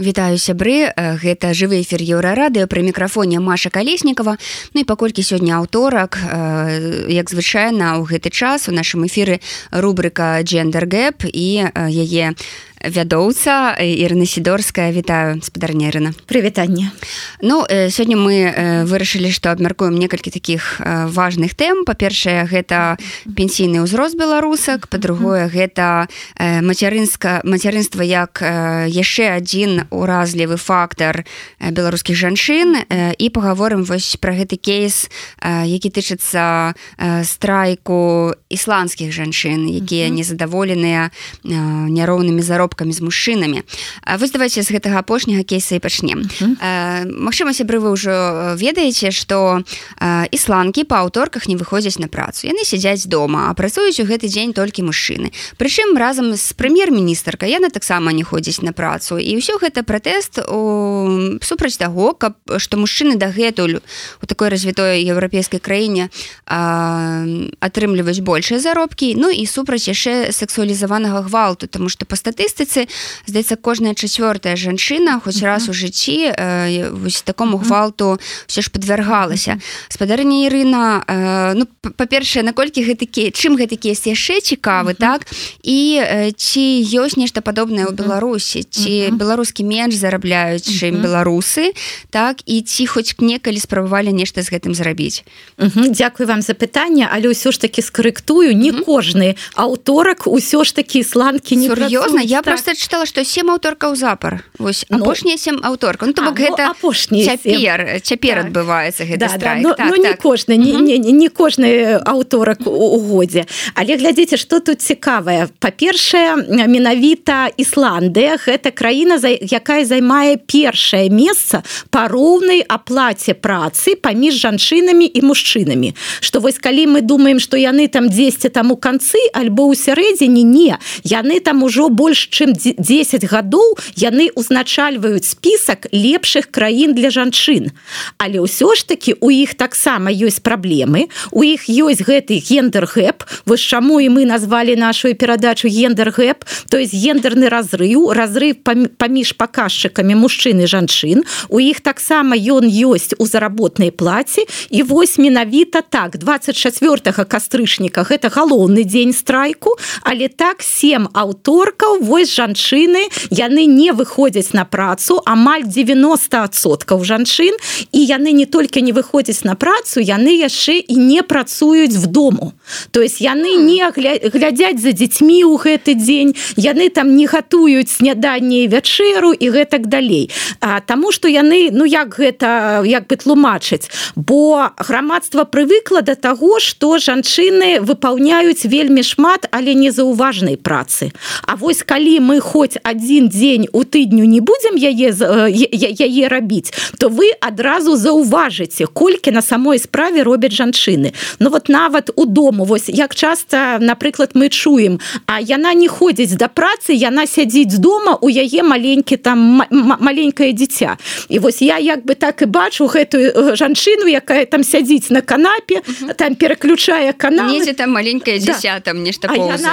Вітаю сябры. Гэта жывы эфир еўрарадыо пры мікрафоне Маша калеснікова Ну і паколькі сёння аўторак як звычайна ў гэты час у нашым эфіры рубрика джендер гэп і яе вядоўца Ірына сідорская вітаю спадарнерына прывітанне Ну сёння мы вырашылі што абмяркуем некалькі таких важных тэм. Па-першае гэта пенсійны ўзрост беларусак. Па-другое гэта мацярынска мацярынства як яшчэ адзін уразлівы фактор беларускіх жанчын. І паговорым вось пра гэты кейс які тычыцца страйку ісландскіх жанчын якія незадаволеныя няроўнымі заробкамі заробкамі з мужчынамі. Вось давайте з гэтага апошняга кейса і пачнем. Мачыма сябры вы ўжо ведаеце што ісландкі па аўторках не выходзяць на працу. Яны сядзяць дома а працуюць у гэты дзень толькі мужчыны. Прычым разам з прэм'ер-міністрка яна таксама не ходзіць на працу. І ўсё гэта пратэст у супраць таго каб што мужчыны дагэтуль у такой развітой еўрапейскай краіне атрымліваюць большыя заробкі ну і супраць яшчэ сексуалізаванага гвалту. Тому что па статысты статыстыцы здаецца кожная чацвёртая жанчына хоць раз у жыцці э, вось такому гвалту все ж подвяргалася спадарня Ірына э, ну па-першае наколькі гэтакі чым гэты кейс яшчэ цікавы так? І э, ці ёсць нешта падобнае ў беларусі? Ці беларускі менш зарабляюць чым беларусы так? І ці хоць некалі спрабавалі нешта з гэтым зрабіць? Дякую вам за пытанне. Але ўсё ж таки скарэктую не кожны аўторак усё ж такі сланкі не сур'ёзна я просто чытала што сем аўторкаў запар вось апошнія ну, сем аўторка ну, бок гэта апошні цяпер цяпер так. адбываецца гэта да, да, ну, так, ну, так. не кожны не, не, не кожны аўторак у годзе. Але глядзіце что тут цікавае. Па-першае менавіта Ісландыя гэта краіна за якая займае першае месца па роўнай аплаце працы паміж жанчынамі і мужчынамі. Что вось калі мы думаем что яны там 10 там у канцы альбо ў сярэдзіне не. Яны там ужо больш чым 10 гадоў яны узначальваюць список лепшых краін для жанчын. Але ўсё ж таки у іх таксама ёсць праблемы. У іх ёсць гэты гендер гэп. Вось чаму і мы назвалі нашу перадачу гендер гэп. То есть гендерны разрыв разрыв паміж паказчыкамі мужчыны жанчын. У іх таксама ён ёсць у заработнай плаце. І вось менавіта так 24 кастрычніка гэта галоўны дзень страйку але так 7 аўторкаў вось жанчыны яны не выходзяць на працу амаль 90соткаў жанчын. І яны не толькі не выходзяць на працу яны яшчэ і не працуюць в дому. То есть яны не глядзяць за дзецьмі ў гэты дзень яны там не гатуюць сняданне вячэру і гэтак далей. А, Таму что яны ну як гэта як бы тлумачыць? Бо грамадства прывыкла до таго что жанчыны выпаўняюць вельмі шмат але незаўважнай працы. А вось вось калі мы хоць один дзень у тыдню не будем яе яе рабіць то вы адразу заўважыце колькі на самой справе робяць жанчыны. Ну вот нават у дому вось як часто напрыклад мы чуем а яна не ходзіць да працы яна сядзіць дома у яе маленькі там маленькое дзіця. І вось я як бы так і бачу гэтую э, жанчыну якая там сядзіць на канапе там пераключае канал там маленькая дзіця да. там нешта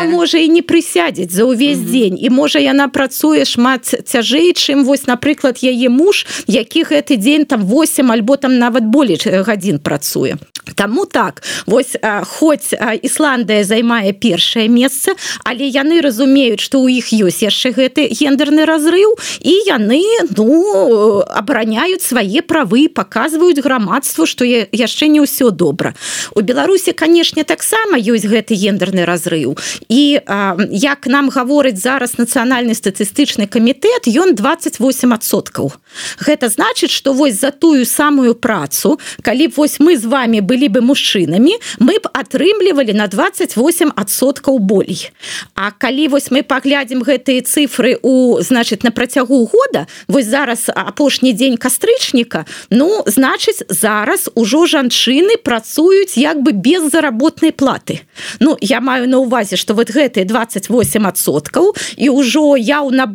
можа і не прысядзець за ўвесь дзень дзень. І можа яна працуе шмат цяжэй чым вось напрыклад яе муж які гэты дзень там 8 альбо там нават болей гадзін працуе. Таму так вось хоць Ісландыя займае першае месца але яны разумеюць што ў іх ёсць яшчэ гэты гендерны разрыў і яны ну абараняюць свае правы паказваюць грамадству што яшчэ не ўсё добра. У Беларусі канешне таксама ёсць гэты гендерны разрыў. І а, як нам гаворыць зараз нацыянальны статыстычны камітэт ён 28соткаў Гэта значыць што вось за тую самую працу калі б вось мы з вами былі бы мужчынамі мы б атрымлівалі на 28соткаў болей. А калі вось мы паглядзім гэтыя цифры у значит на працягу года вось зараз апошні дзень кастрычніка ну значыць зараз ужо жанчыны працуюць як бы без заработнай платы. Ну я маю на увазе что вот гэтые 28соткаў і ўжо яўна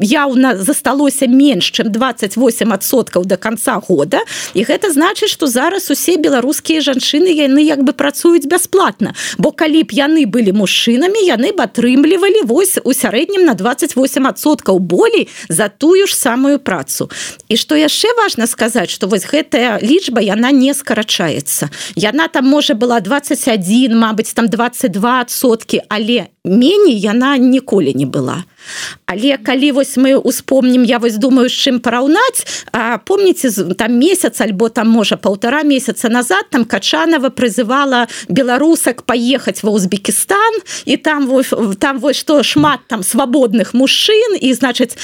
яўна засталося менш чым 28соткаў до конца года. І гэта значыць что зараз усе беларускія жанчыны яны як бы працуюць бясплатна. Бо калі б яны былі мужчынамі яны б атрымлівалі вось у сярэднім на 28соткаў болей за тую ж самую працу. І что яшчэ важно сказаць что вось гэтая лічба яна не скарачаецца. Яна там можа была 21 Мабыць там 22 сотки але меней яна ніколі не была але калі вось мы успомнім я вось думаю з чым параўнаць помніце там месяц альбо там можа полтора месяца назад там качанова прызывала беларусак поехаць ва Узбекистан і там вось, там вось что шмат там свабодных мужчын і значыць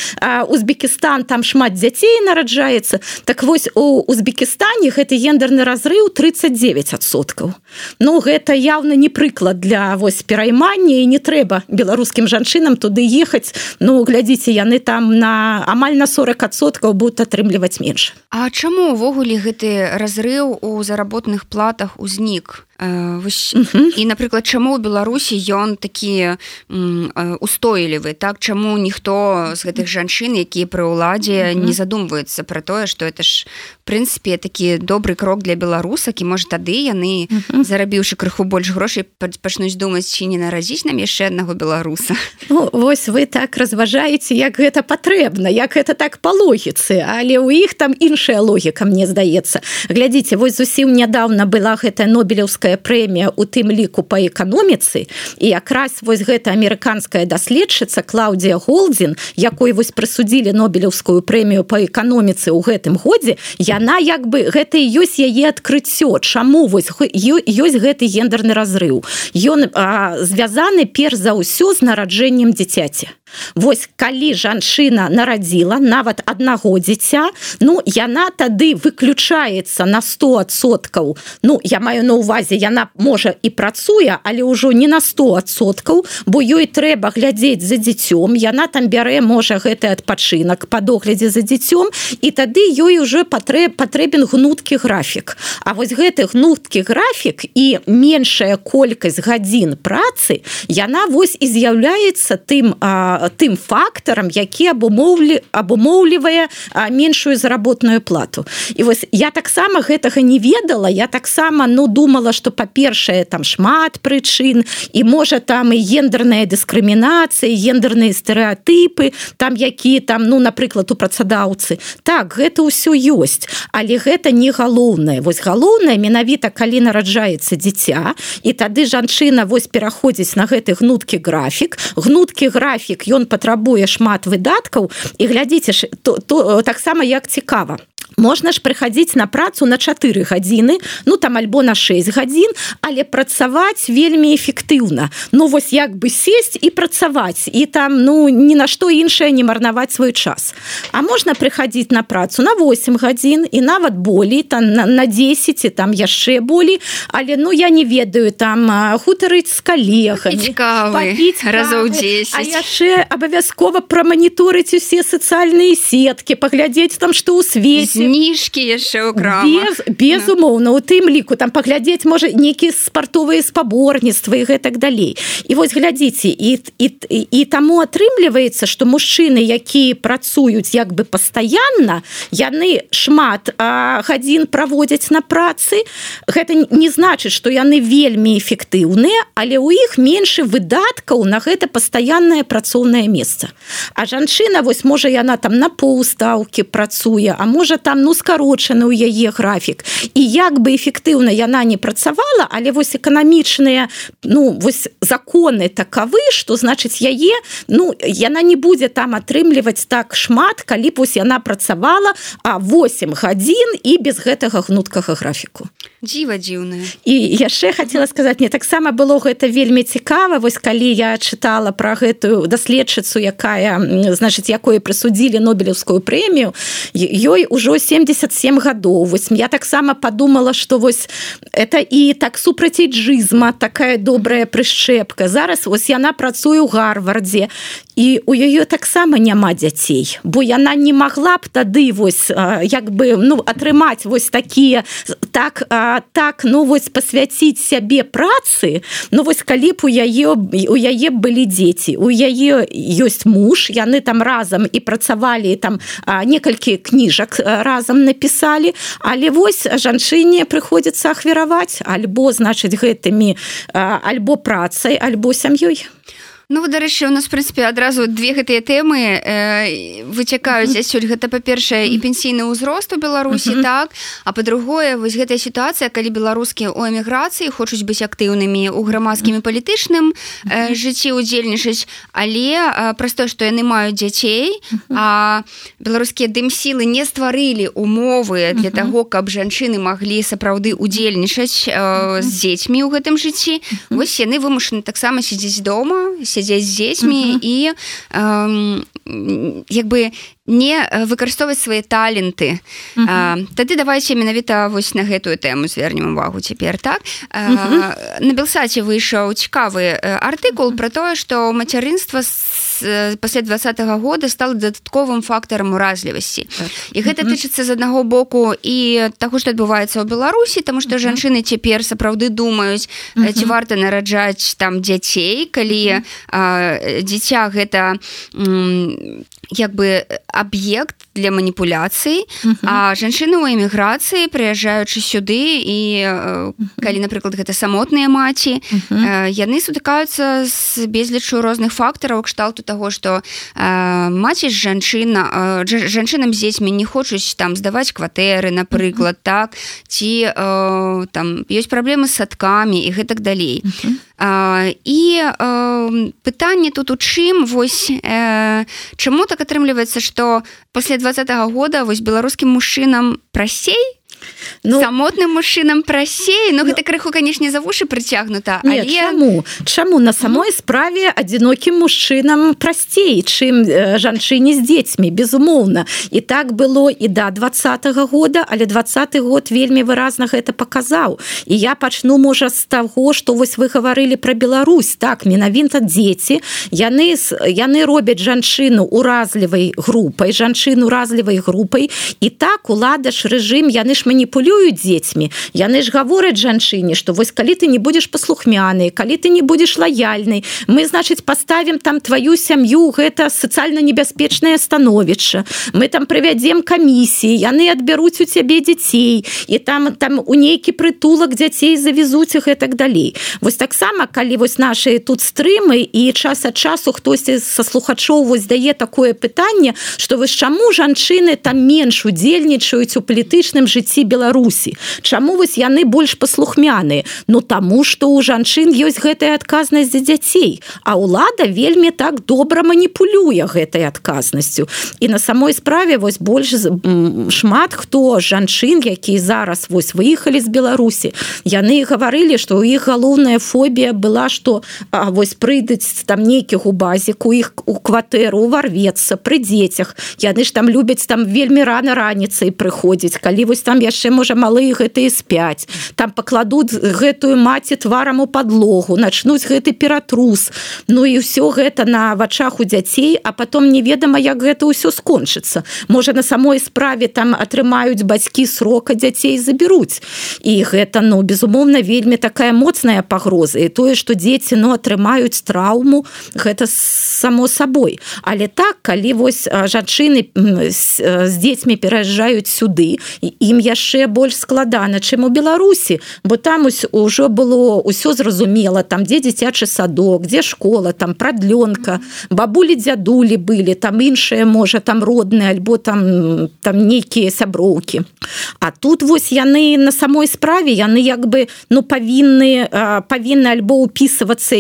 Узбекистан там шмат дзяцей нараджаецца так вось у Узбекистане гэты гендерны разрыв 39соткаў Ну гэта явно не прыклад для вось пераймання і не трэба беларускім жанчынам туды ехаць ну глядзіце яны там на амаль на 40соткаў будут атрымліваць менш. А чаму увогуле гэты разрыў у заработных платах узнік? Э, вось, uh -huh. і напрыклад чаму ў беларусі ён такі э, устойлівы так чаму ніхто з гэтых жанчын якія пры ўладзе не задумваюцца про тое что это ж прынцыпе такі добры крок для беларусак і можа тады яны зарабіўшы крыху больш грошай пачнуць думаць ці не наразіць нам яшчэ аднаго беларуса? Ну, Вось вы так разважаеце як гэта патрэбна як это так па логіцы але ў іх там іншая логіка мне здаецца. Глядзіце вось зусім нядаўна была гэта нобелеўская нобелевская прэмія у тым ліку по эканоміцы. І якраз вось гэта амерыканская даследчыца Клаудія голдзін якой вось прысудзілі нобелеўскую прэмію по эканоміцы ў гэтым годзе яна як бы гэта ёсць яе адкрыццё чаму вось ёсць гэты гендерны разрыў. Ён звязаны перш за ўсё з нараджэннем дзіцяці Вось калі жанчына нарадзіла нават аднаго дзіця ну яна тады выключаецца на 100соткаў Ну я маю на увазе яна можа і працуе але ўжо не на 100соткаў бо ёй трэба глядзець за дзіцём яна там бярэ можа гэты адпачынак па доглядзе за дзіцём і тады ёй уже патрэб патрэбен гнуткі графік. А вось гэты гнуткі графік і меншая колькасць гадзін працы яна вось і з'яўляецца тым а, тым фактарам які абумоўлі абумоўлівае меншую заработную плату. І вось я таксама гэтага не ведала. Я таксама ну думала что па-першае там шмат прычын і можа там і гендерная дыскрымінацыя гендерныя стэеатыпы там якія там ну напрыклад у працадаўцы. Так гэта ўсё ёсць але гэта не галоўнае. Вось галоўнае менавіта калі нараджаецца дзіця і тады жанчына вось пераходзіць на гэты гнуткі графік. Гнуткі графік ён патрабуе шмат выдаткаў і глядзіце ж то, то таксама як цікава можна ж прыходить на працу на 4 гадзіны ну там альбо на 6 гадзін але працаваць вельмі эфектыўна. Ну вось як бы сесть і працаваць і там ну ні на што іншае не марнаваць свой час. А можна прыходить на працу на 8 гадзін і нават болей там на, на 10 і там яшчэ болей. Але ну я не ведаю там хутарыць з калегамі разоў 10 яшчэ абавязкова праманіторыць усе сацыяльныя сеткі паглядзець там што ў свеце зніжкі яшчэ без, безумоўна у тым ліку там паглядзець можа нейкія спартовыя спаборніцтвы і гэтак далей і вось глядзіце і, і, і, таму атрымліваецца што мужчыны якія працуюць як бы пастаянна яны шмат гадзін праводзяць на працы гэта не значыць што яны вельмі эфектыўныя але ў іх меншы выдаткаў на гэта пастаяннае працоўнае месца. А жанчына вось можа яна там на поўстаўкі працуе а можа там ну скарочаны ў яе графік. І як бы эфектыўна яна не працавала але вось эканамічныя ну вось законы такавы что значыць яе ну яна не будзе там атрымліваць так шмат калі вось яна працавала а 8 гадзін і без гэтага гнуткага графіку дзіва дзіўная. І яшчэ хотела сказаць мне таксама было гэта вельмі цікава вось калі я чытала про гэтую даследчыцу якая значыць якое прысудзілі нобелевскую прэмію ёй ужо 77 гадоў. Вось я таксама подумала что вось это і так супрацьджызма такая добрая прышчэпка. Зараз вось яна працуе ў гарвардзе і у яе таксама няма дзяцей бо яна не могла б тады вось як бы ну атрымаць вось такія так так ну вось посвяціць сябе працы. Ну вось калі б у яе у яе былі дзеці у яе ёсць муж яны там разам і працавалі там некалькі кніжак разам напісалі. Але вось жанчыне прыходзіцца ахвяраваць альбо значыць гэтымі альбо працай альбо сям'ёй Ну дарэчы у нас прынпе адразу две гэтыя тэмы э, выцякаюць адсюль гэта па-першае і пенсійны ўзрост у беларусі mm -hmm. так а па-другое вось гэтая сітуацыя калі беларускія у эміграцыі хочуць быць актыўнымі у грамадскім і палітычным э, жыцці удзельнічаць але э, праз тое што яны маюць дзяцей а беларускія дым-сілы не стварылі умовы для mm -hmm. таго каб жанчыны маглі сапраўды удзельнічаць э, з дзецьмі ў гэтым жыцці. Вось яны вымушаны таксама сядзець дома сядзець з дзецьмі uh -huh. і э, як бы не выкарыстоўваць свае таленты uh -huh. тады давайте менавіта вось на гэтую тэму звернем увагу цяпер так uh -huh. на белсаце выйшаў цікавы артыкул uh -huh. про тое што мацярынства пасля двадцатого года стал дадатковым фактарам уразлівасці так. і гэта uh -huh. тычыцца з аднаго боку і таго што адбываецца ў беларусі тому што uh -huh. жанчыны цяпер сапраўды думаюць uh -huh. ці варта нараджаць там дзяцей калі -huh дзіця гэта як бы аб'ект для маніпуляцый -huh. а жанчыны ў эміграцыі прыязджаючы сюды і -huh. калі напрыклад гэта самотныя маці яны сутыкаюцца з безлічу розных фактараў кшталту таго што маці з жанчына жанчынам з дзецьмі не хочуць там здаваць кватэры напрыклад так ці там ёсць праблемы з садкамі і гэтак далей. А, і э, пытанне тут у чым? Вось э, чаму так атрымліваецца што пасля двадцатого года вось беларускім мужчынам прасцей ну самотным мужчынам прасей но ну, гэта крыху канешне за вушы прыцягнута але... чаму чаму на самой справе адзінокім мужчынам прасцей чым э, жанчыне з дзецьмі безумоўна і так было і да двадцатого года але двадцаты год вельмі выразна гэта паказаў. І я пачну можа з таго что вось вы гаварылі про Беларусь. Так менавіта дзеці. Яны яны робяць жанчыну уразлівай групай жанчыну уразлівай групай. І так уладаш рэжым яны ж маніпулююць дзецьмі. Яны ж гавораць жанчыне что вось калі ты не будешь паслухмяны калі ты не будешь лаяльнай мы значыць поставим там твою сям'ю гэта социально небяспечное становішча. Мы там провядзем камісіі яны адбяруць у цябе дзяцей і там там у нейкі прытулак дзяцей завезуць их и так далей. Вось таксама калі вось наши тут стрымы і час ад часу хтосьці са слухачоў вось дае такое пытанне что вы чаму жанчыны там менш удзельнічаюць у палітычным жыцці беларусі. Чаму вось яны больш паслухмяны ну таму что у жанчын ёсць гэтая адказнасць за дзяцей а ўлада вельмі так добра маніпулюе гэтай адказнасцю. І на самой справе вось больш шмат хто жанчын які зараз вось выехалі з беларусі яны гаварылі что у іх галоўная фобія была что вось прыйдуць там нейкіх у базіку іх у кватэру уварвецца пры дзецях. Яны ж там любяць там вельмі рано раніцай прыходзіць калі вось там яшчэ можа малыя гэтыя спяць. Там пакладуць гэтую маці тварам у подлогу начнуць гэты ператрус. Ну і ўсё гэта на вачах у дзяцей а потом неведама як гэта ўсё скончыцца. Можа на самой справе там атрымаюць бацькі срока дзяцей забяруць. І гэта ну безумоўна вельмі такая моцная пагроза. І тое что дзеці ну атрымаюць траўму гэта само сабой. Але так калі вось жанчыны з дзецьмі пераязджаюць сюды і ім яшчэ яшчэ больш складана чым у беларусі бо там ўжо было ўсё зразумела там дзе дзіцячы садок дзе школа там прадлёнка бабулі дзядулі былі там іншыя можа там родныя альбо там там нейкія сяброўкі. А тут вось яны на самой справе яны як бы ну павінны павінны альбо упісвацца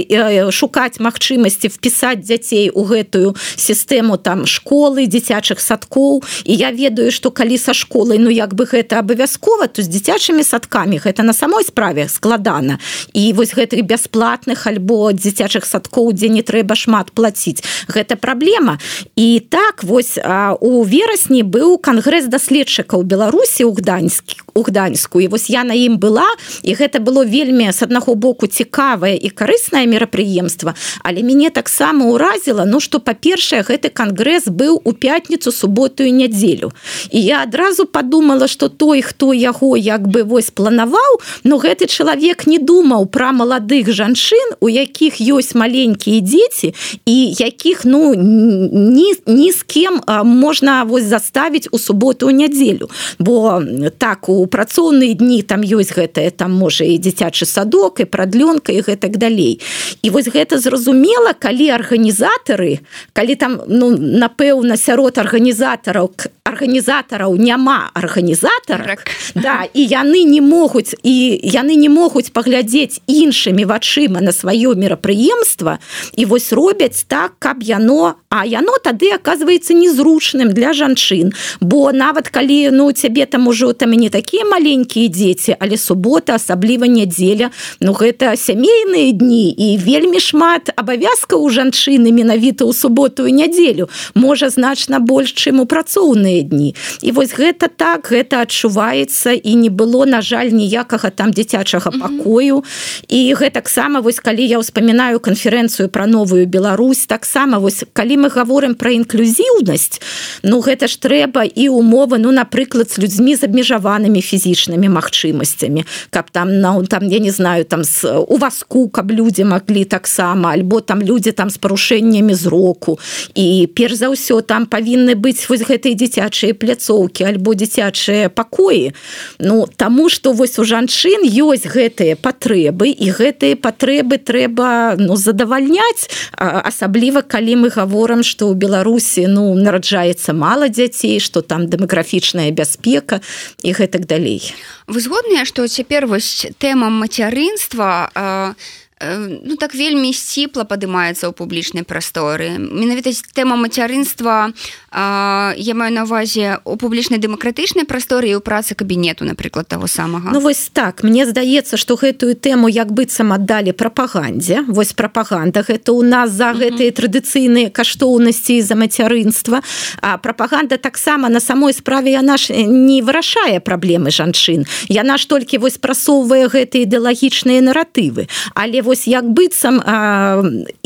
шукаць магчымасці впісаць дзяцей у гэтую сістэму там школы дзіцячых садкоў. І я ведаю что калі са школай ну як бы гэта абавязкова то з дзіцячымі садкамі гэта на самой справе складана і вось гэтых бясплатных альбо дзіцячых садкоў дзе не трэба шмат плаціць гэта праблема і так вось у верасні быў кангрэс даследчыкаў беларусі у гданьскі у гданьску і вось я на ім была і гэта было вельмі с аднаго боку цікавае і карыснае мерапрыемства але мяне таксама ўразіла ну что па-першае гэты кангрэс быў у пятніцу суботу і нядзелю і я адразу подумала что той хто яго як бы вось планаваў но гэты чалавек не думаў про маладых жанчын у якіх ёсць маленькія дзеці і якіх ну ні, ні з кем можна вось заставіць у суботу нядзелю. Бо так у працоўныя дні там ёсць гэтае там можа і дзіцячы садок і прадлёнка і гэтак далей. І вось гэта зразумела калі арганізатары калі там ну напэўна сярод арганізатараў арганізатараў няма арганізатара так. да і яны не могуць і яны не могуць паглядзець іншымі вачыма на сваё мерапрыемства і вось робяць так каб яно а яно тады оказывается незручным для жанчын бо нават калі ну цябе там ужо там і не такія маленькія дзеці але субота асабліва нядзеля Ну гэта сямейныя дні і вельмі шмат абавязка у жанчыны менавіта ў суботу і нядзелю можа значна больш чым у працоўныя дні і вось гэта так гэта адчуваецца і не было на жаль ніякага там дзіцячага пакою. І гэтаксама вось калі я ўспамінаю канферэнцыю пра новую Беларусь таксама вось калі мы гаворым пра інклюзіўнасць ну гэта ж трэба і умовы ну напрыклад з людзьмі з абмежаванымі фізічнымі магчымасцямі. Каб там на там я не знаю там с у васку каб людзі маглі таксама альбо там людзі там з парушэннямі зроку. І перш за ўсё там павінны быць вось гэтыя дзіцячыя пляцоўкі альбо дзіцячыя пакоі. Ну таму что вось у жанчын ёсць гэтыя патрэбы і гэтыя патрэбы трэба ну задавальняць. Асабліва калі мы гаворам что ў беларусі ну нараджаецца мала дзяцей что там дэмаграфічная бяспека і гэтак далей. Вы згодныя что цяпер вось тэма мацярынства а ну так вельмі сціпла падымаецца ў публічнай прасторы? Менавіта тэма мацярынства я маю на увазе у публічнай дэмакратычнай прасторы і ў працы кабінету напрыклад таго самага Ну вось так. Мне здаецца што гэтую тэму як быццам аддалі прапагандзе. Вось прапаганда гэта ў нас за гэтыя традыцыйныя каштоўнасці за мацярынства. А прапаганда таксама на самой справе яна ж не вырашае праблемы жанчын. Яна ж толькі вось прасоўвае гэтыя ідэалагічныя наратывы. Але вось як быццам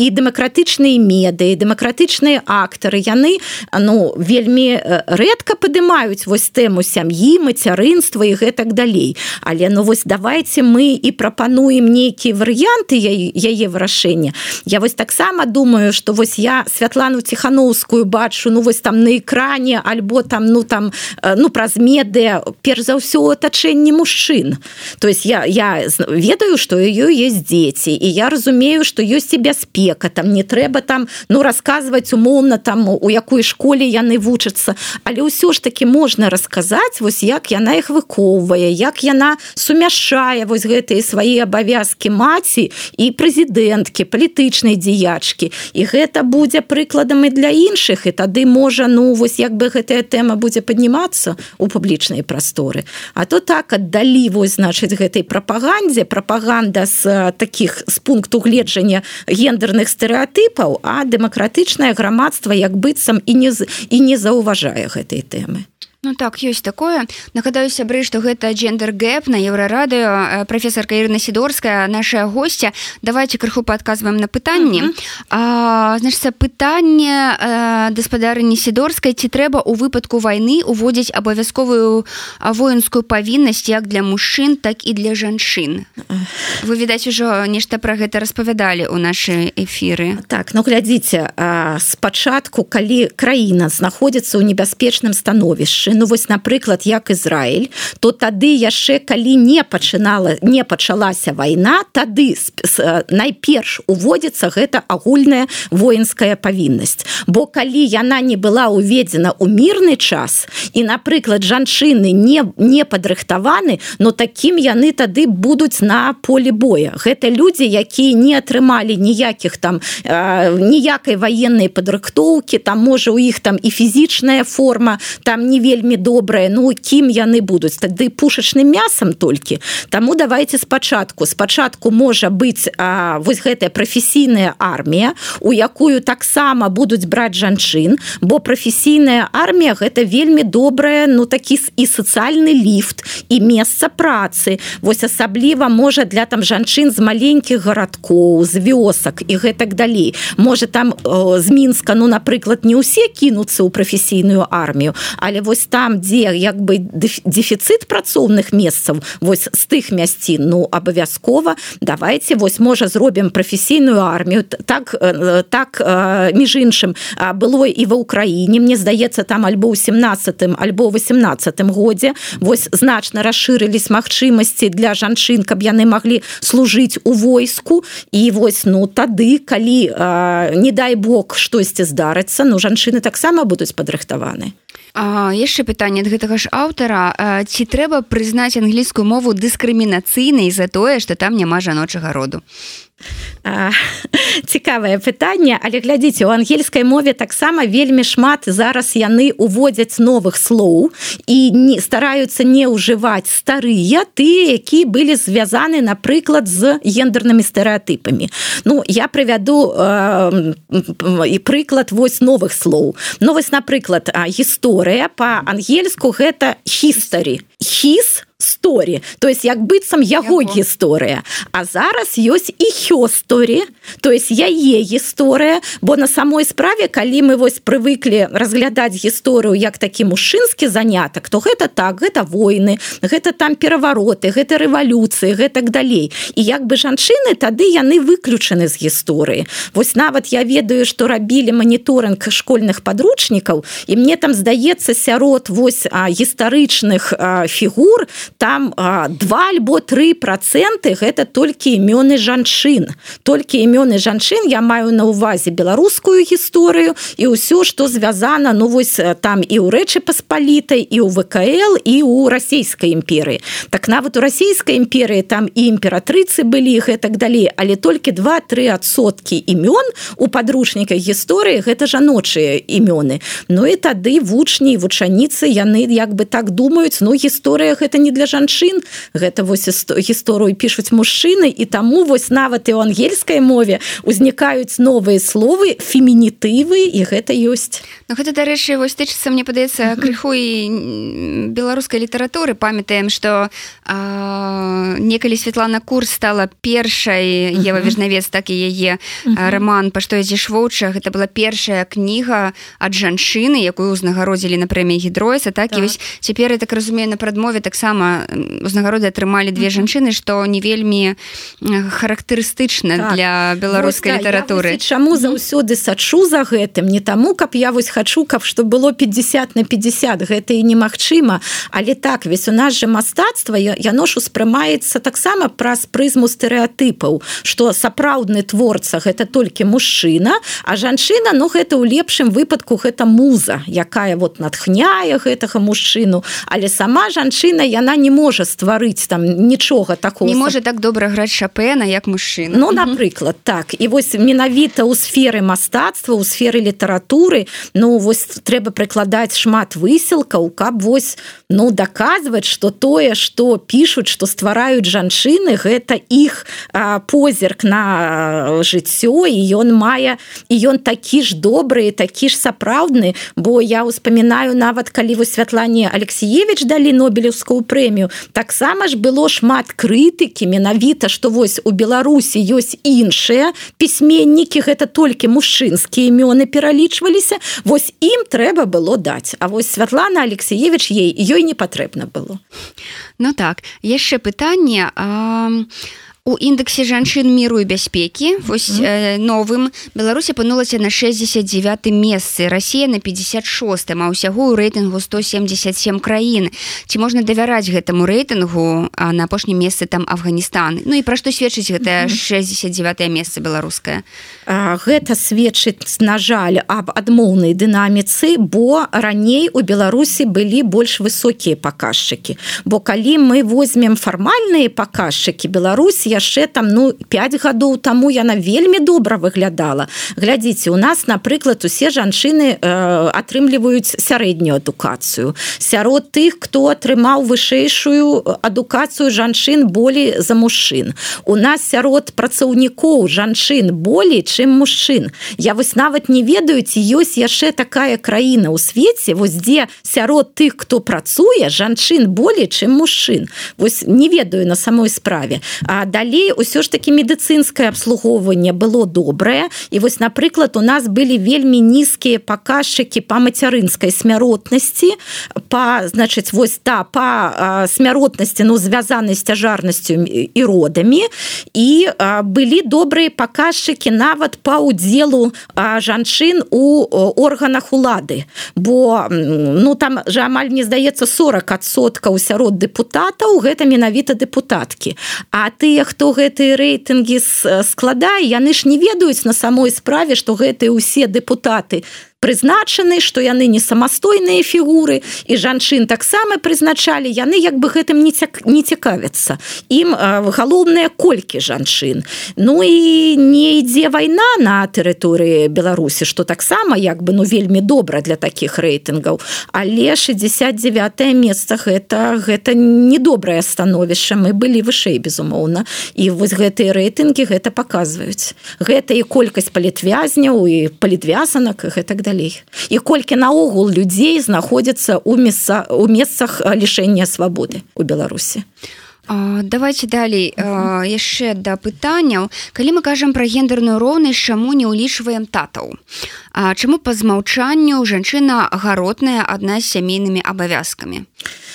і дэмакратычныя медыі дэмакратычныя актары яны ну вельмі рэдка падымаюць вось тэму сям'і мацярынства і гэтак далей. Але ну вось давайте мы і прапануем нейкія варыянты яе вырашэння. Я вось таксама думаю что вось я святлану ціхановскую бачу ну вось там на экране альбо там ну там ну праз медыя перш за ўсё атачэнне мужчын. То есть я я ведаю что ее есть дзеці і я разумею что ёсць і бяспека. Там не трэба там ну расказваць умоўна там у якой школе яны вучацца. Але ўсё ж таки можна расказаць вось як яна их выхоўвае як яна сумяшае вось гэтыя свае абавязки маці і прэзідэнткі палітычнай дзеячкі. І гэта будзе прыкладам і для іншых і тады можа ну вось як бы гэтая тэма будзе паднімацца у публічнай прасторы. А то так аддалі вось значыць гэтай прапагандзе прапаганда з таких з пункту гледжання гендерных стэеатыпаў а дэмакратычнае грамадства як быццам і не і не заўважае гэтай тэмы Ну так ёсць такое. Нагадаю сябры што гэта джендер гэп на еўрарадыё. Прафесарка Ірына сідорская наша гостця давайте крыху падказваем на пытанні. Uh -huh. значится пытанне гаспадарыні сідорскай ці трэба у выпадку вайны уводзіць абавязковую воінскую павіннасць як для мужчын так і для жанчын? Вы відаць ужо нешта пра гэта распавядалі у нашы эфіры. Так ну глядзіце спачатку калі краіна знаходзіцца ў небяспечным становішчы іншыя ну вось напрыклад як Ізраиль то тады яшчэ калі не пачынала не пачалася вайна тады найперш уводзіцца гэта агульная воінская павіннасць. Бо калі яна не была уведзена ў мірны час і напрыклад жанчыны не не падрыхтаваны но такім яны тады будуць на поле боя. Гэта людзі якія не атрымалі ніякіх там ніякай ваеннай падрыхтоўкі там можа у іх там і фізічная форма там не вельмі вельмі добрыя ну кім яны будуць? Тады пушачным мясам толькі. Таму давайте спачатку. Спачатку можа быць а, вось гэтая прафесійная армія у якую таксама будуць браць жанчын бо прафесійная армія гэта вельмі добрая ну такі і сацыяльны ліфт і месца працы. Вось асабліва можа для там жанчын з маленькіх гарадкоў з вёсак і гэтак далей. Можа там о, з мінска ну напрыклад не ўсе кінуцца ў прафесійную армію але вось там дзе як бы дефіцыт працоўных месцаў вось з тых мясцін ну абавязкова давайте вось можа зробім прафесійную армію. Так э, так э, між іншым было і ва ўкраіне мне здаецца там альбо ў 17 альбо 18 годзе. Вось значна расшырылись магчымасці для жанчын каб яны маглі служыць у войску. І вось ну тады калі не дай бог штосьці здарыцца ну жанчыны таксама будуць падрыхтаваны яшчэ пытанне ад гэтага ж аўтара. Ці трэба прызнаць англійскую мову дыскрымінацыйнай за тое што там няма жаночага роду цікавае пытанне але глядзіце у ангельскай мове таксама вельмі шмат зараз яны уводзяць новых слоў і не стараюцца не ўжываць старыя ты які былі звязаны напрыклад з гендернымі стэеатыпамі Ну я прывяду э, і прыклад вось новых слоў. Ну вось напрыклад гісторыя. По-ангельску гэта хістары хіс сторі то есть як быццам яго. гісторыя. А зараз ёсць і хёсторі то есть яе гісторыя. Бо на самой справе калі мы вось прывыклі разглядаць гісторыю як такі мужчынскі занятак то гэта так гэта войны гэта там перавароты гэта рэвалюцыі гэтак далей. І як бы жанчыны тады яны выключаны з гісторыі. Вось нават я ведаю што рабілі маніторынг школьных подручнікаў і мне там здаецца сярод вось гістарычных фігур там два альбо три проценты гэта толькі імёны жанчын. Толькі імёны жанчын я маю на увазе беларускую гісторыю і ўсё что звязана ну вось там і ў рэчы паспалітай і у вКл і у расійскай імперыі. Так нават у расійскай імперыі там і імператрыцы былі гэтак далей але толькі два-тры адсоткі імён у падручніках гісторыі гэта жаночыя імёны. Ну і тады вучні вучаніцы яны як бы так думаюць ну гісторыя гэта не для жанчын гэта вось гісторыю пішуць мужчыны і таму вось нават і ў ангельскай мове узнікаюць новыя словы фемінітывы і гэта ёсць. Ну гэта дарэчы вось тычыцца мне падаецца крыху і беларускай літаратуры. Памятаем што некалі Светлана курс стала першай Ева вежнавец так і яе роман па што ідзеш воча гэта была першая кніга ад жанчыны якую ўзнагародзілі на прэміі гідроіса так, так. і вось цяпер я так разумею на прадмове таксама узнагароды атрымалі две жанчыны што не вельмі характарыстычна так. для беларускай вось, літаратуры. да, чаму заўсёды сачу за гэтым не таму каб я вось хачу каб што было 50 на 50 гэта і немагчыма. Але так весь у нас же мастацтва яно ж успрымаецца таксама праз прызму стэеатыпаў что сапраўдны творца гэта толькі мужчына а жанчына ну гэта ў лепшым выпадку гэта муза якая вот натхняе гэтага мужчыну. Але сама жанчына яна не можа стварыць там нічога такого не можа так добра граць шапена як мужчына. Ну напрыклад так. І вось менавіта ў сферы мастацтва у сферы літаратуры Ну вось трэба прыкладаць шмат высілкаў каб вось ну даказваць что тое что пишутць что ствараюць жанчыны гэта іх позірк на жыццё і ён мае і ён такі ж добры такі ж сапраўдны. Бо я успамінаю нават калі вы святлане алексеевич далі нобелевскую прэмію прэмію таксама ж было шмат крытыкі менавіта што вось у беларусі ёсць іншыя пісьменнікі гэта толькі мужчынскія імёны пералічваліся. Вось ім трэба было даць. А вось святлана алексеевич ей ёй не патрэбна было. Ну так яшчэ пытанне а у індексе жанчын міру і бяспекі вось mm -hmm. э, новым беларусь апынулася на 69 месцы Росія на 56 а ўсяго ў рэйтынгу 177 краін ці можна давяраць гэтаму рэйтынгу а на апошнім месцы там Афганістан Ну і пра што сведчыць гэта mm -hmm. 69 месца беларускае гэта сведчыць на жаль аб адмоўнай дынаміцы бо раней у беларусі былі больш высокія паказчыкі бо калі мы возьмем фармальныя паказчыкі беларусі яшчэ там ну 5 гадоў таму яна вельмі добра выглядала. Глядзіце у нас напрыклад усе жанчыны э, атрымліваюць сярэднюю адукацыю. Сярод тых хто атрымаў вышэйшую адукацыю жанчын болей за мужчын. У нас сярод працаўнікоў жанчын болей чым мужчын. Я вось нават не ведаю ці ёсць яшчэ такая краіна ў свеце вось дзе сярод тых хто працуе жанчын болей чым мужчын. Вось не ведаю на самой справе. А далей усё ж таки медыцынскае обслугоўванне было добрае. І вось напрыклад у нас былі вельмі нізкія паказчыкі по мацярынскай смяротнасці по значыць вось та по смяротнасці ну звязанай з цяжарнасцю і родамі. І былі добрыя паказчыкі нават по удзелу жанчын у органах улады. Бо ну там же амаль мне здаецца 40соткаў сярод депутатаў гэта менавіта депутаткі. А тыя хто гэтыя рэйтынгі складае яны ж не ведаюць на самой справе што гэтыя ўсе депутаты прызначаны што яны не самастойныя фігуры і жанчын таксама прызначалі. Яны як бы гэтым не цяк, не цікавяцца. Ім галоўнае колькі жанчын. Ну і не ідзе вайна на тэрыторыі беларусі што таксама як бы ну вельмі добра для таких рэйтынгаў. Але 69 месца гэта гэта недобрае становішча. Мы былі вышэй безумоўна. І вось гэтыя рэйтынгі гэта паказваюць. Гэта і колькасць палітвязняў і палітвязанак гэтак далей і колькі наогул людзей знаходзяцца ў месца у месцах лішэння свабоды у беларусі давайте далей яшчэ да пытанняў. Калі мы кажам пра гендерную роўнасць чаму не ўлічваем татаў? Чаму па змаўчанню жанчына гаротная адна з сямейнымі абавязкамі? а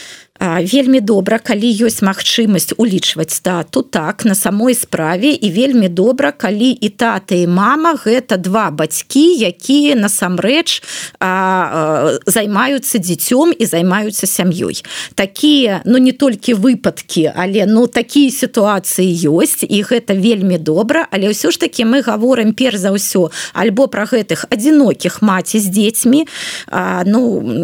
вельмі добра калі ёсць магчымасць улічваць стату так на самой справе. І вельмі добра калі і тата і мама гэта два бацькі якія насамрэч займаюцца дзіцём і займаюцца сям'ёй. Такія ну не толькі выпадкі але ну такія сітуацыі ёсць і гэта вельмі добра. Але ўсё ж таки мы гаворым перш за ўсё альбо пра гэтых адзінокіх маці з дзецьмі. Ну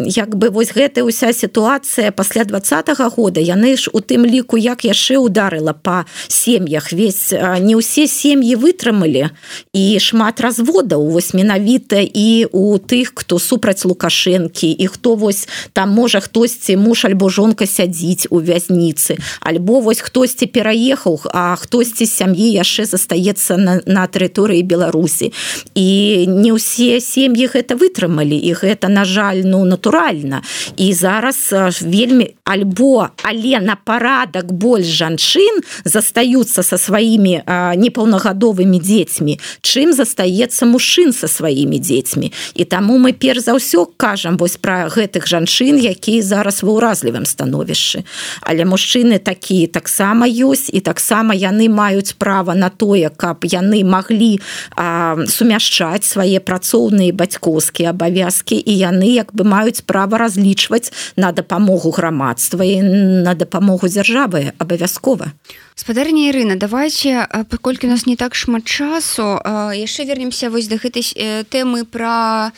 як бы вось гэта ўся сітуацыя пасля 20 двадцатого года. Яны ж у тым ліку як яшчэ ударыла по сем'ях. Весь не ўсе сем'і вытрымалі. І шмат разводаў вось менавіта і у тых хто супраць лукашэнкі і хто вось там можа хтосьці муж альбо жонка сядзіць у вязніцы альбо вось хтосьці пераехаў а хтосьці сям'і яшчэ застаецца на, на тэрыторыі беларусі. І не ўсе сем'і гэта вытрымалі і гэта на жаль ну натуральна. І зараз вельмі альбо але на парадак больш жанчын застаюцца са сваімі непаўнагадовымі дзецьмі. Чым застаецца мужчын са сваімі дзецьмі? І таму мы перш за ўсё кажам вось пра гэтых жанчын якія зараз ва ўразлівым становішчы. Але мужчыны такія таксама ёсць і таксама яны маюць права на тое каб яны маглі а, сумяшчаць свае працоўныя бацькоўскія абавязкі і яны як бы маюць права разлічваць на дапамогу грамадства грамадства і на дапамогу дзяржавы абавязкова. Спадарня Ірына давайте паколькі у нас не так шмат часу яшчэ вернемся вось да гэтай тэмы пра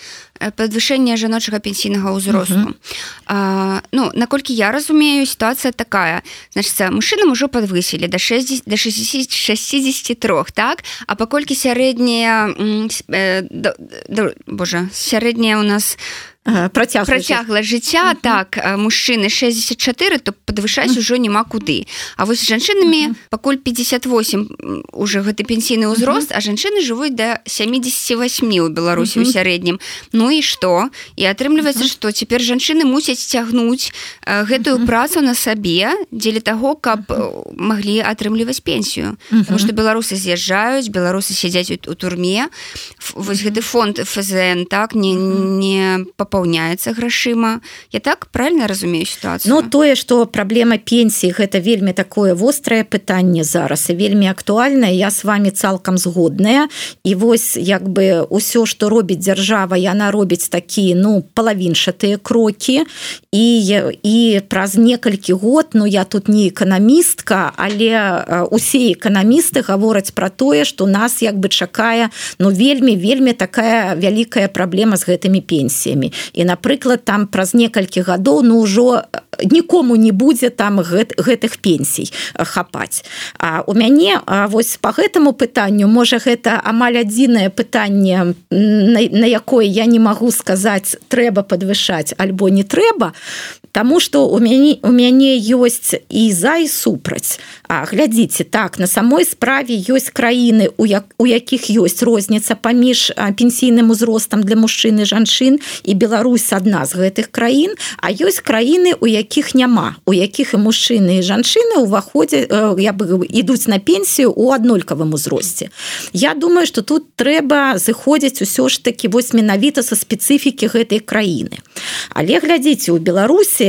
подвышэнне жаночага пенсійнага ўзросту. Uh -huh. а, ну наколькі я разумею сітуацыя такая. Значится мужчынам ужо подвысілі до 60 до 60 63 так? А паколькі сярэдняя Боже сярэдняя у нас у працяг працягла жыцця uh -huh. так мужчыны 64 то падвышаць ужо няма куды А вось жанчынамі uh -huh. пакуль 58 уже гэты пенсійны ўзрост uh -huh. а жанчыны жывуць до 78 у беларусі uh -huh. у сярэднім Ну і што і атрымліваецца што uh -huh. цяпер жанчыны мусяць цягнуць гэтую uh -huh. працу на сабе дзеля таго каб uh -huh. маглі атрымліваць пенсію uh -huh. что беларусы з'язджаюць беларусы сядзяць у, турме вось гэты фонд ФЗН так не не по папаўняецца грашыма. Я так правильно разумею ситуацию но тое что праблема пенсіі гэта вельмі такое вострае пытанне зараз і вельмі актуальна я с вами цалкам згодная. І вось як бы ўсё что робіць дзяржава яна робіць такія ну палавіншатыя крокі. І і праз некалькі год Ну я тут не эканамістка але усе эканамісты гавораць про тое что нас як бы чакае ну вельмі вельмі такая вялікая праблема з гэтымі пенсіямі і напрыклад там праз некалькі гадоў ну ўжо нікому не будзе там гэт, гэтых пенсій хапаць. А у мяне вось по гэтаму пытанню можа гэта амаль адзінае пытанне на, на якое я не магу сказаць трэба подвышаць альбо не трэба Таму что у мяне у мяне ёсць і за і супраць А глядзіце так на самой справе ёсць краіны у як у якіх ёсць розніца паміж пенсійным узростам для мужчыны жанчын і Беларусь адна з гэтых краін а ёсць краіны у якіх няма у якіх і мужчыны і жанчыны уваходзе я бы ідуць на пенсію у аднолькавым узросце Я думаю что тут трэба зыходзіць усё ж таки вось менавіта са спецыфікі гэтай краіны але глядзіце у Беларусі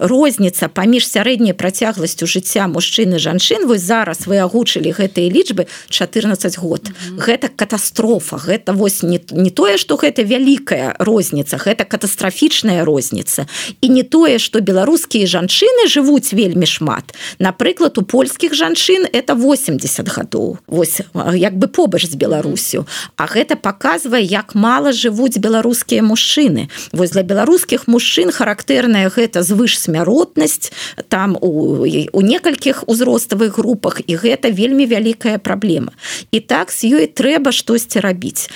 розніца паміж сярэдняй працягласцю жыцця мужчыны жанчын жанчын. Вось зараз вы агучылі гэтыя лічбы 14 год. Mm -hmm. гэта катастрофа. Гэта вось не, не тое что гэта вялікая розніца гэта катастрафічная розніца. І не тое что беларускія жанчыны жывуць вельмі шмат. Напрыклад у польскіх жанчын это 80 гадоў. Вось як бы побач з беларусю. А гэта показвае як мало жывуць беларускія мужчыны. Вось для беларускіх мужчын характэрная гэта звышсмяротнасць там у, у некалькіх узроставых групах і гэта вельмі вялікая праблема. І так з ёй трэба штосьці рабіць.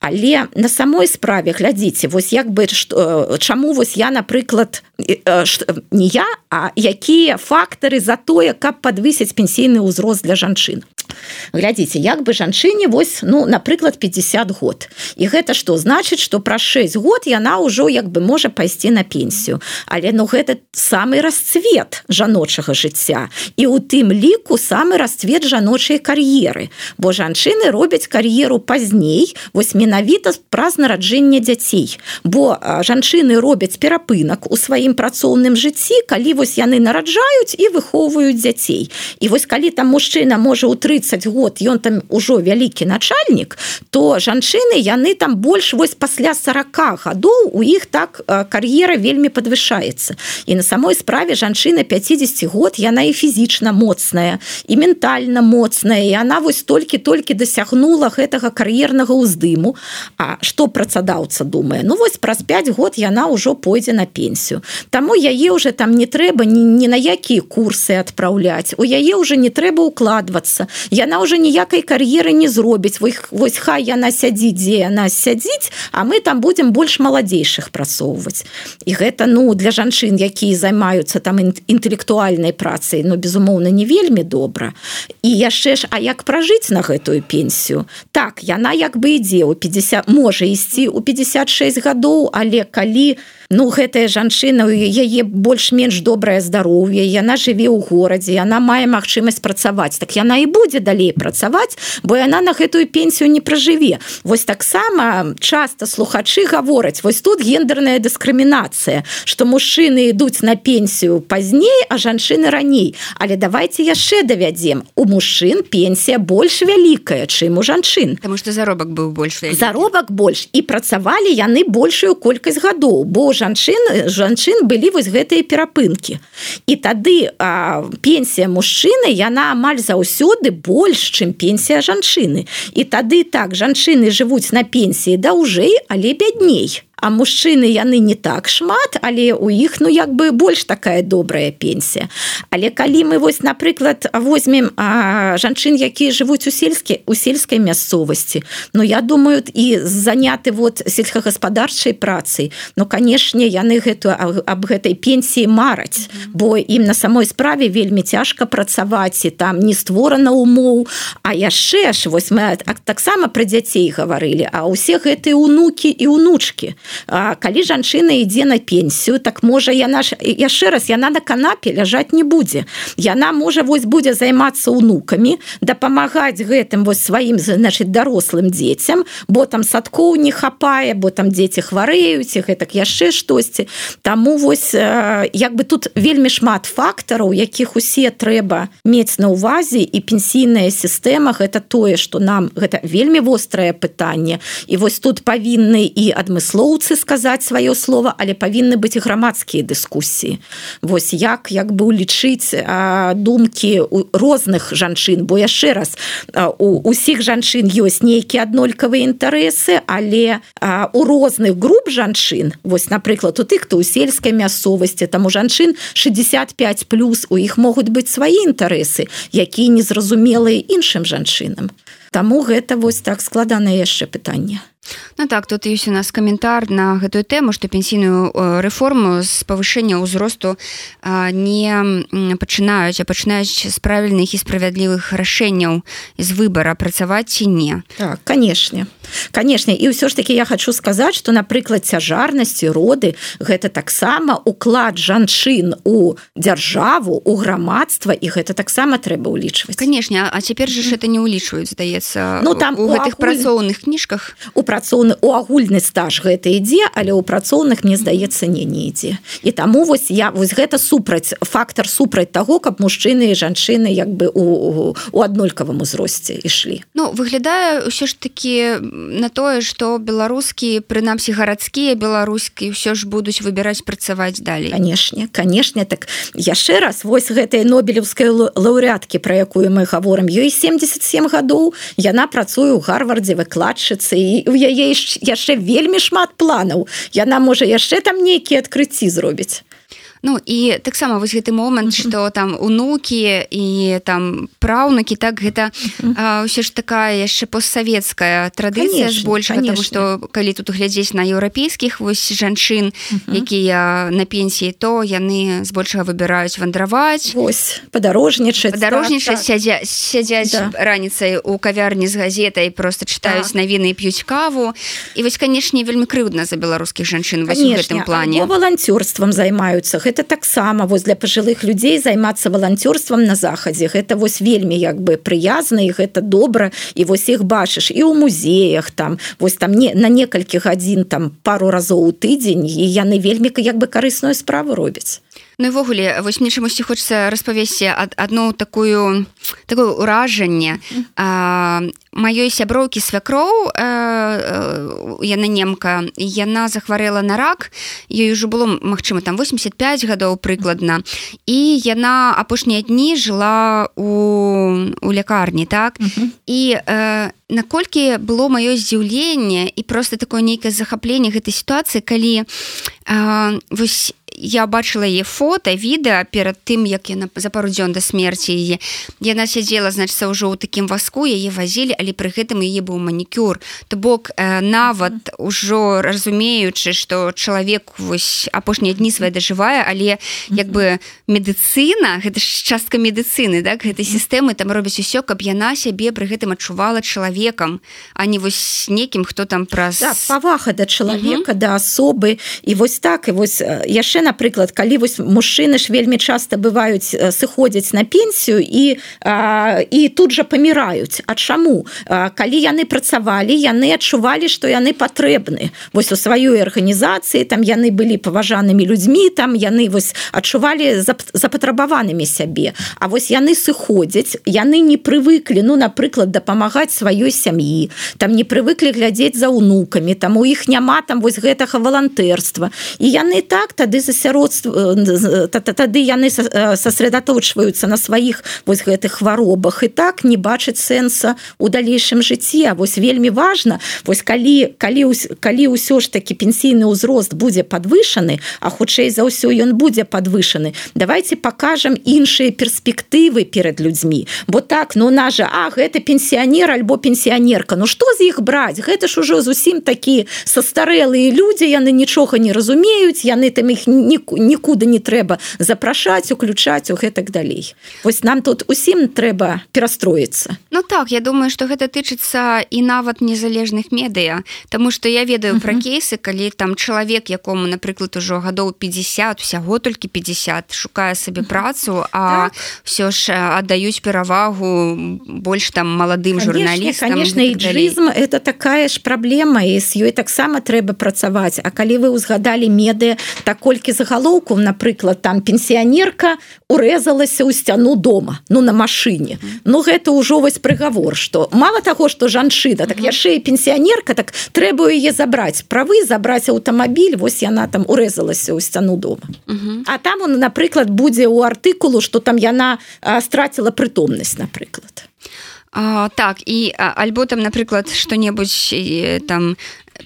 Але на самой справе глядзіце вось як бы што, чаму вось я напрыклад не я а якія фактары за тое каб подвысіць пенсійны ўзрост для жанчын глядзіце як бы жанчыне вось ну напрыклад 50 год. І гэта что значыць что праз 6 год яна ўжо як бы можа пайсці на пенсію. Але ну гэта самы расцвет жаночага жыцця. І у тым ліку самы расцвет жаночай кар'еры. Бо жанчыны робяць кар'еру пазней вось менавіта праз нараджэння дзяцей. Бо жанчыны робяць перапынак у сваім працоўным жыцці калі вось яны нараджаюць і выхоўваюць дзяцей. І вось калі там мужчына можа ў 30 30 год ён там ужо вялікі начальнік то жанчыны яны там больш вось пасля 40 гадоў у іх так кар'ера вельмі подвышаецца і на самой справе жанчына 50 год яна і фізічна моцная і ментальна моцная і она вось толькі-толькі дасягнула гэтага кар'ернага ўздыму А что працадаўца думае? Ну вось праз 5 год яна ўжо пойдзе на пенсію Таму яе уже там не трэба ні, ні на якія курсы адпраўляць у яе уже не трэба укладвацца яна уже ніякай кар'еры не зробіць вось, вось хай яна сядзіць дзе яна сядзіць а мы там будем больш маладзейшых працоўваць і гэта ну для жанчын якія займаюцца там інтэлектуальнай працай но ну, безумоўна не вельмі добра. І яшчэ ж а як пражыць на гэтую пенсію? Так яна як бы ідзе у 50 можа ісці у 56 гадоў але калі у ну гэтая жанчына у яе больш-менш добрае здароўе яна жыве ў горадзе яна мае магчымасць працаваць. Так яна і будзе далей працаваць бо яна на гэтую пенсію не пражыве. Вось таксама часто слухачы гавораць вось тут гендерная дыскрымінацыя что мужчыны ідуць на пенсію пазней а жанчыны раней. Але давайте яшчэ давядзем. У мужчын пенсія больш вялікая чым у жанчын. Потому что заробак быў больш заробак больш і працавалі яны большую колькасць гадоў бо жанчын жанчын былі вось гэтыя перапынкі. І тады а, пенсія мужчыны яна амаль заўсёды больш чым пенсія жанчыны. І тады так жанчыны жывуць на пенсіі даўжэй але бядней а мужчыны яны не так шмат але у іх ну як бы больш такая добрая пенсія. Але калі мы вось напрыклад возьмем жанчын якія жывуць у сельскі у сельскай мясцовасці Ну я думаю і заняты вот сельскагаспадарчай працай. Ну канешне яны гэтую аб гэтай пенсіі мараць mm -hmm. бо ім на самой справе вельмі цяжка працаваць і там не створана умоў. А яшчэ ж вось мы таксама пра дзяцей гаварылі а ўсе гэтыя унукі і унучки А, калі жанчына ідзе на пенсію так можа яна ж яшчэ раз яна на канапе ляжаць не будзе. Яна можа вось будзе займацца унукамі дапамагаць гэтым вось сваім значит дарослым дзецям бо там садкоў не хапае бо там дзеці хварэюць і гэтак яшчэ штосьці. Таму вось як бы тут вельмі шмат фактараў якіх усе трэба мець на увазе і пенсійная сістэма гэта тое что нам гэта вельмі вострае пытанне. І вось тут павінны і адмыслоў імкнуцца сказаць сваё слово але павінны быць грамадскія дыскусіі. Вось як як бы улічыць думкі розных жанчын. Бо яшчэ раз у усіх жанчын ёсць нейкія аднолькавыя інтарэсы але у розных груп жанчын вось напрыклад у тых хто ў сельскай мясцовасці там у жанчын 65 плюс у іх могуць быць свае інтарэсы якія незразумелыя іншым жанчынам. Таму гэта вось так складана яшчэ пытанне Ну так тут ёсць у нас каментар на гэтую тэму што пенсійную рэформу з павышэння ўзросту не пачынаюць а пачынаюць з правільных і справядлівых рашэнняў з выбара працаваць ці не. Так канешне канешне і ўсё ж таки я хочу сказаць что напрыклад цяжарнасці роды гэта таксама уклад жанчын у дзяржаву у грамадства і гэта таксама трэба ўлічваць канешне а цяпер же ж это не ўлічваюць здаецца ну там у гэтых працоўных кніжках у працоўны у агульны стаж гэта ідзе але ў працоўных мне здаецца не не ідзе. І таму вось я вось гэта супраць фактор супраць таго каб мужчыны і жанчыны як бы у, у аднолькавым узросце ішлі. Ну выглядае ўсё ж таки на тое что беларускі прынамсі гарадскія беларускі ўсё ж будуць выбіраць працаваць далей. Канешне канешне так яшчэ раз вось гэтай нобелевскай лаўрядкі про якую мы гаворым ёй 77 гадоў яна працуе ў гарвардзе выкладчыцы і у яе яшчэ вельмі шмат планаў. Яна можа яшчэ там нейкія адкрыцці зробіць Ну і таксама вось гэты момант что там унукі і там праўнукі так гэта ўсё ж такая яшчэ постсавецкая традыцыя больш потому что калі тут глядзець на еўрапейскіх вось жанчын якія на пенсіі то яны збольшага выбіраюць вандраваць. Ось падарожнічаць падарожнічаць так, так. сядзяць да. раніцай у кавярні з газетай просто чытаюць так. навіны п'юць каву. І вось канешне вельмі крыўдна за беларускіх жанчын в гэтым плане. валанцёрствам займаюцца гэта таксама вось для пажылых людзей займацца валанцёрствам на захадзе. Гэта вось вельмі як бы прыязна і гэта добра і вось іх бачыш і ў музеях там. Вось там не на некалькі гадзін там пару разоў у тыдзень і яны вельмі як бы карысную справу робяць Ну івогуле вось мне чамусьці хочется распавесці одну такую такое ўражанне. Маёй сяброўкі свякроў яна немка яна захварэла на рак ёй уже было Мачыма там 85 гадоў прыкладна. І яна апошнія дні жыла у у лякарні так? І наколькі было маё здзіўленне і просто такое нейкае захапленне гэтай сітуацыі калі вось я бачыла яе фото відэа перад тым як яна за пару дзён да смерці яе яна сядзела значыцца ўжо ў такім васку яе вазілі але пры гэтым яе быў манікюр. То бок э, нават ужо разумеючы што чалавек вось апошнія дні свае дажывае але як бы медыцына гэта ж частка медыцыны так гэтай сістэмы там робіць усё каб яна сябе пры гэтым адчувала чалавекам а не вось некім хто там праз да, павага да чалавека да асобы. І вось так і вось яшчэ напрыклад калі вось мужчыны ж вельмі часто бываюць сыходзяць на пенсію і а, і тут жа паміраюць А чаму? А, калі яны працавалі яны адчувалі што яны патрэбны. Вось у сваёй арганізацыі там яны былі паважанымі людзьмі там яны вось адчувалі запатрабаванымі сябе. А вось яны сыходзяць яны не прывыклі ну напрыклад дапамагаць сваёй сям'і там не прывыклі глядзець за унукамі там у іх няма там вось гэтага валантэрства. І яны так тады за асяродства тады яны сосредоточваюцца на сваіх вось гэтых хваробах і так не бачыць сэнса у далейшым жыцці. Вось вельмі важна вось калі калі калі ўсё ж таки пенсійны ўзрост будзе подвышаны а хутчэй за ўсё ён будзе подвышаны давайте покажем іншыя перспектывы перед людзьмі. Бо так ну на же А гэта пенсіянер альбо пенсіянерка Ну что з іх браць? Гэта ж ужо зусім такі састарэлыя людзі яны нічога не разумеюць яны там іх не нікуды не трэба запрашаць уключаць у гэтак далей. Вось нам тут усім трэба перастроіцца Ну так я думаю что гэта тычыцца і нават незалежных медыа Таму что я ведаю uh -huh. пра кейсы калі там чалавек якому напрыклад ужо гадоў 50 усяго толькі 50 шукае сабе працу а так. все ж аддаюць перавагу больш там маладым журналістам конечно іджызм это такая ж праблема і з ёй таксама трэба працаваць А калі вы ўзгадалі меды так колькі некалькі загалоўкаў напрыклад там пенсіянерка урезалася ў сцяну дома ну на машыне Ну гэта ўжо вось прыгавор что мало таго что жанчына так яшчэ і пенсіянерка так трэба яе забраць правы забраць аўтамабіль вось яна там урезалася ў сцяну дома. А там он напрыклад будзе ў артыкулу что там яна страціла прытомнасць напрыклад. А, так і альбо там напрыклад что-небудзь там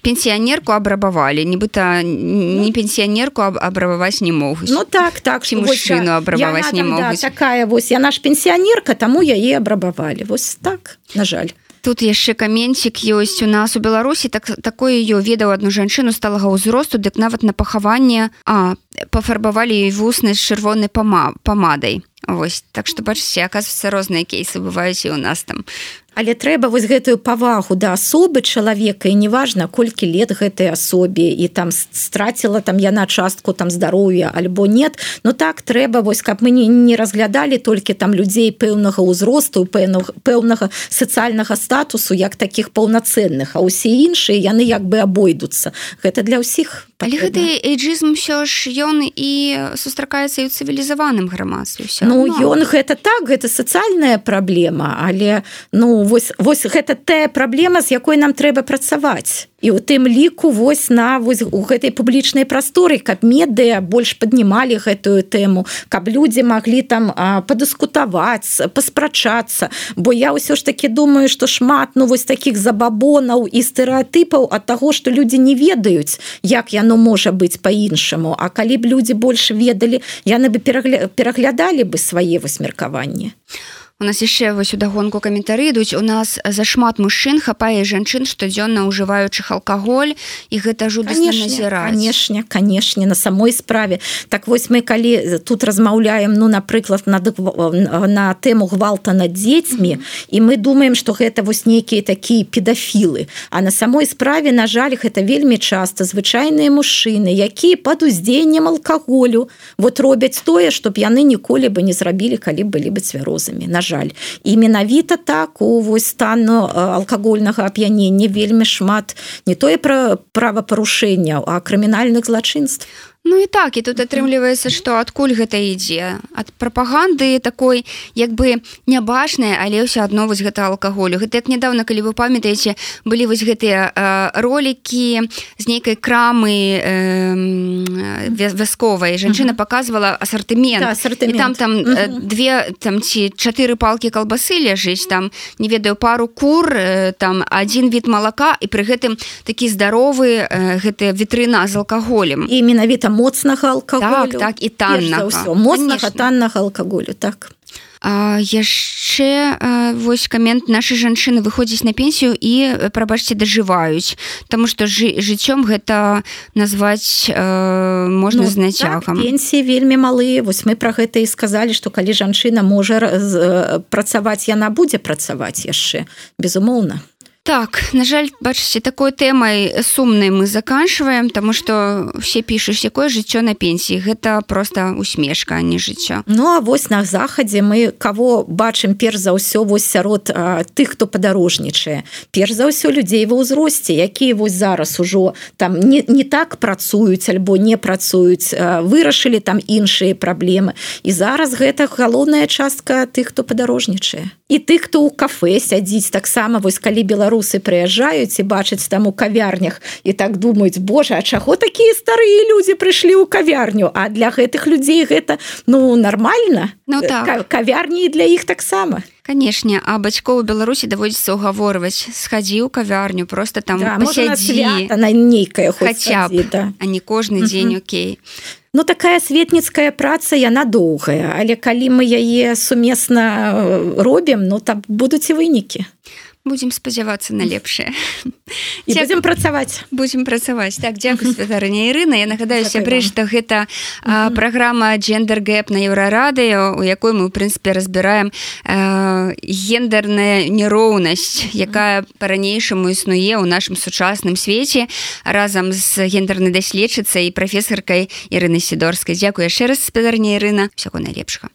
пенсіянерку абрабавалі нібыта не пенсіянерку аб абрабаваць не могуць Ну так так ці мужчыну абрабаваць не могуць да, такая вось яна ж пенсіянерка таму яе абрабавалі вось так на жаль. Тут яшчэ каменцік ёсць у нас у беларусі так такое ее ведаў одну жанчыну сталага ўзросту дык нават на пахаванне а пафарбавалі вусны з чырвонай пама памадай Вось так што бачыце аказваецца розныя кейсы бываюць і ў нас там Але трэба вось гэтую павагу да асобы чалавека і неважна колькі лет гэтай асобе і там страціла там яна частку там здароўя альбо нет. Ну так трэба вось каб мы не, не разглядалі толькі там людзей пэўнага ўзросту пэўнага пэўнага сацыяльнага статусу як таких паўнацэнных а ўсе іншыя яны як бы абойдуцца. Гэта для ўсіх Але гэты эйджызм ўсё ж ён і сустракаецца і ў цывілізаваным грамадстве все Ну ён гэта так гэта сацыяльная праблема але ну вось вось гэта тая праблема з якой нам трэба працаваць. І у тым ліку вось на вось у гэтай публічнай прасторы каб медыя больш паднімалі гэтую тэму каб людзі маглі там падыскутаваць паспрачацца. Бо я ўсё ж таки думаю что шмат ну вось таких забабонаў і стэеатыпаў ад таго что людзі не ведаюць як яно можа быць по-іншаму А калі б людзі больш ведалі яны бы перагля... пераглядалі бы свае высмеркаванні а у нас яшчэ вось удагонку каментары ідуць. У нас зашмат мужчын хапае жанчын штодзённа ўжываючых алкаголь і гэта жудасна назіраць. канешне канешне на самой справе. Так вось мы калі тут размаўляем ну напрыклад на на тэму гвалта над дзецьмі mm -hmm. і мы думаем что гэта вось нейкія такія педафілы. А на самой справе на жаль гэта вельмі часто звычайныя мужчыны якія под уздзеяннем алкаголю вот робяць тое чтоб яны ніколі бы не зрабілі калі былі бы цвярозамі на жаль жаль. І менавіта так у вось стану алкагольнага ап'янення вельмі шмат не тое пра правапарушэнняў а крымінальных злачынств Ну і так і тут атрымліваецца што адкуль гэта ідзе? Ад прапаганды такой як бы нябачная але ўсё адно вось гэта алкаголю. Гэта як нядаўна калі вы памятаеце былі вось гэтыя ролики з нейкай крамы э, вясковай. Жанчына показывала асартымент. Да, там там две там ці чатыры палки калбасы ляжыць там не ведаю пару кур там один від малака і пры гэтым такі здаровы гэтыя вітрына з алкаголем. І менавіта моцнага алкаголю так, так і танна моцнага таннага алкаголю так. Яшчэ вось камент нашай жанчыны выходзіць на пенсію і прабачце дажываюць Таму што жы, жыццём гэта назваць э, можна ну, з нацягам так, пенсіі вельмі малыя вось мы пра гэта і сказалі што калі жанчына можа працаваць яна будзе працаваць яшчэ безумоўна Так, на жаль, бачыце такой тэмай сумнай мы заканчваем, таму што все пішуць якое жыццё на пенсіі. Гэта проста усмешка, а не жыццё. Ну а вось на захадзе мы каго бачым перш за ўсё вось сярод а, тых, хто падарожнічае. Перш за ўсё людзей ва ўзросце, якія вось зараз ужо там не, не так працуюць альбо не працуюць, вырашылі там іншыя праблемы. І зараз гэта галоўная частка тых, хто падарожнічае. І тых, хто ў кафе сядзіць таксама вось калі беларусы беларусы прыязджаюць і бачаць там у кавярнях і так думаюць Боже А чаго такія старыя людзі прыйшлі ў кавярню? А для гэтых людзей гэта ну нормально ну, так. кавярні для іх таксама канешне а бацькоў у беларусі даводзіцца ўгаворваць схадзіў кавярню просто там да, на нейкая хаця б, да. а не кожны дзень Окей. Ну такая светніцкая праца яна доўгая але калі мы яе сумесна э, робім ну там будуць і вынікі будем спадзявацца на лепшае будем працаваць. Будем працаваць. Так дзякую святарня Ірына. Я нагадаю сябры што гэта а, праграма джендер гэп на еўрарадыё у якой мы у прынцыпе разбіраем гендерная нероўнасць якая па-ранейшаму існуе ў нашым сучасным свеце разам з гендернай даследчыцай і прафесаркай Ірыны сідорскай дзякую яшчэ раз спадарня Ірына. Всяго найлепшага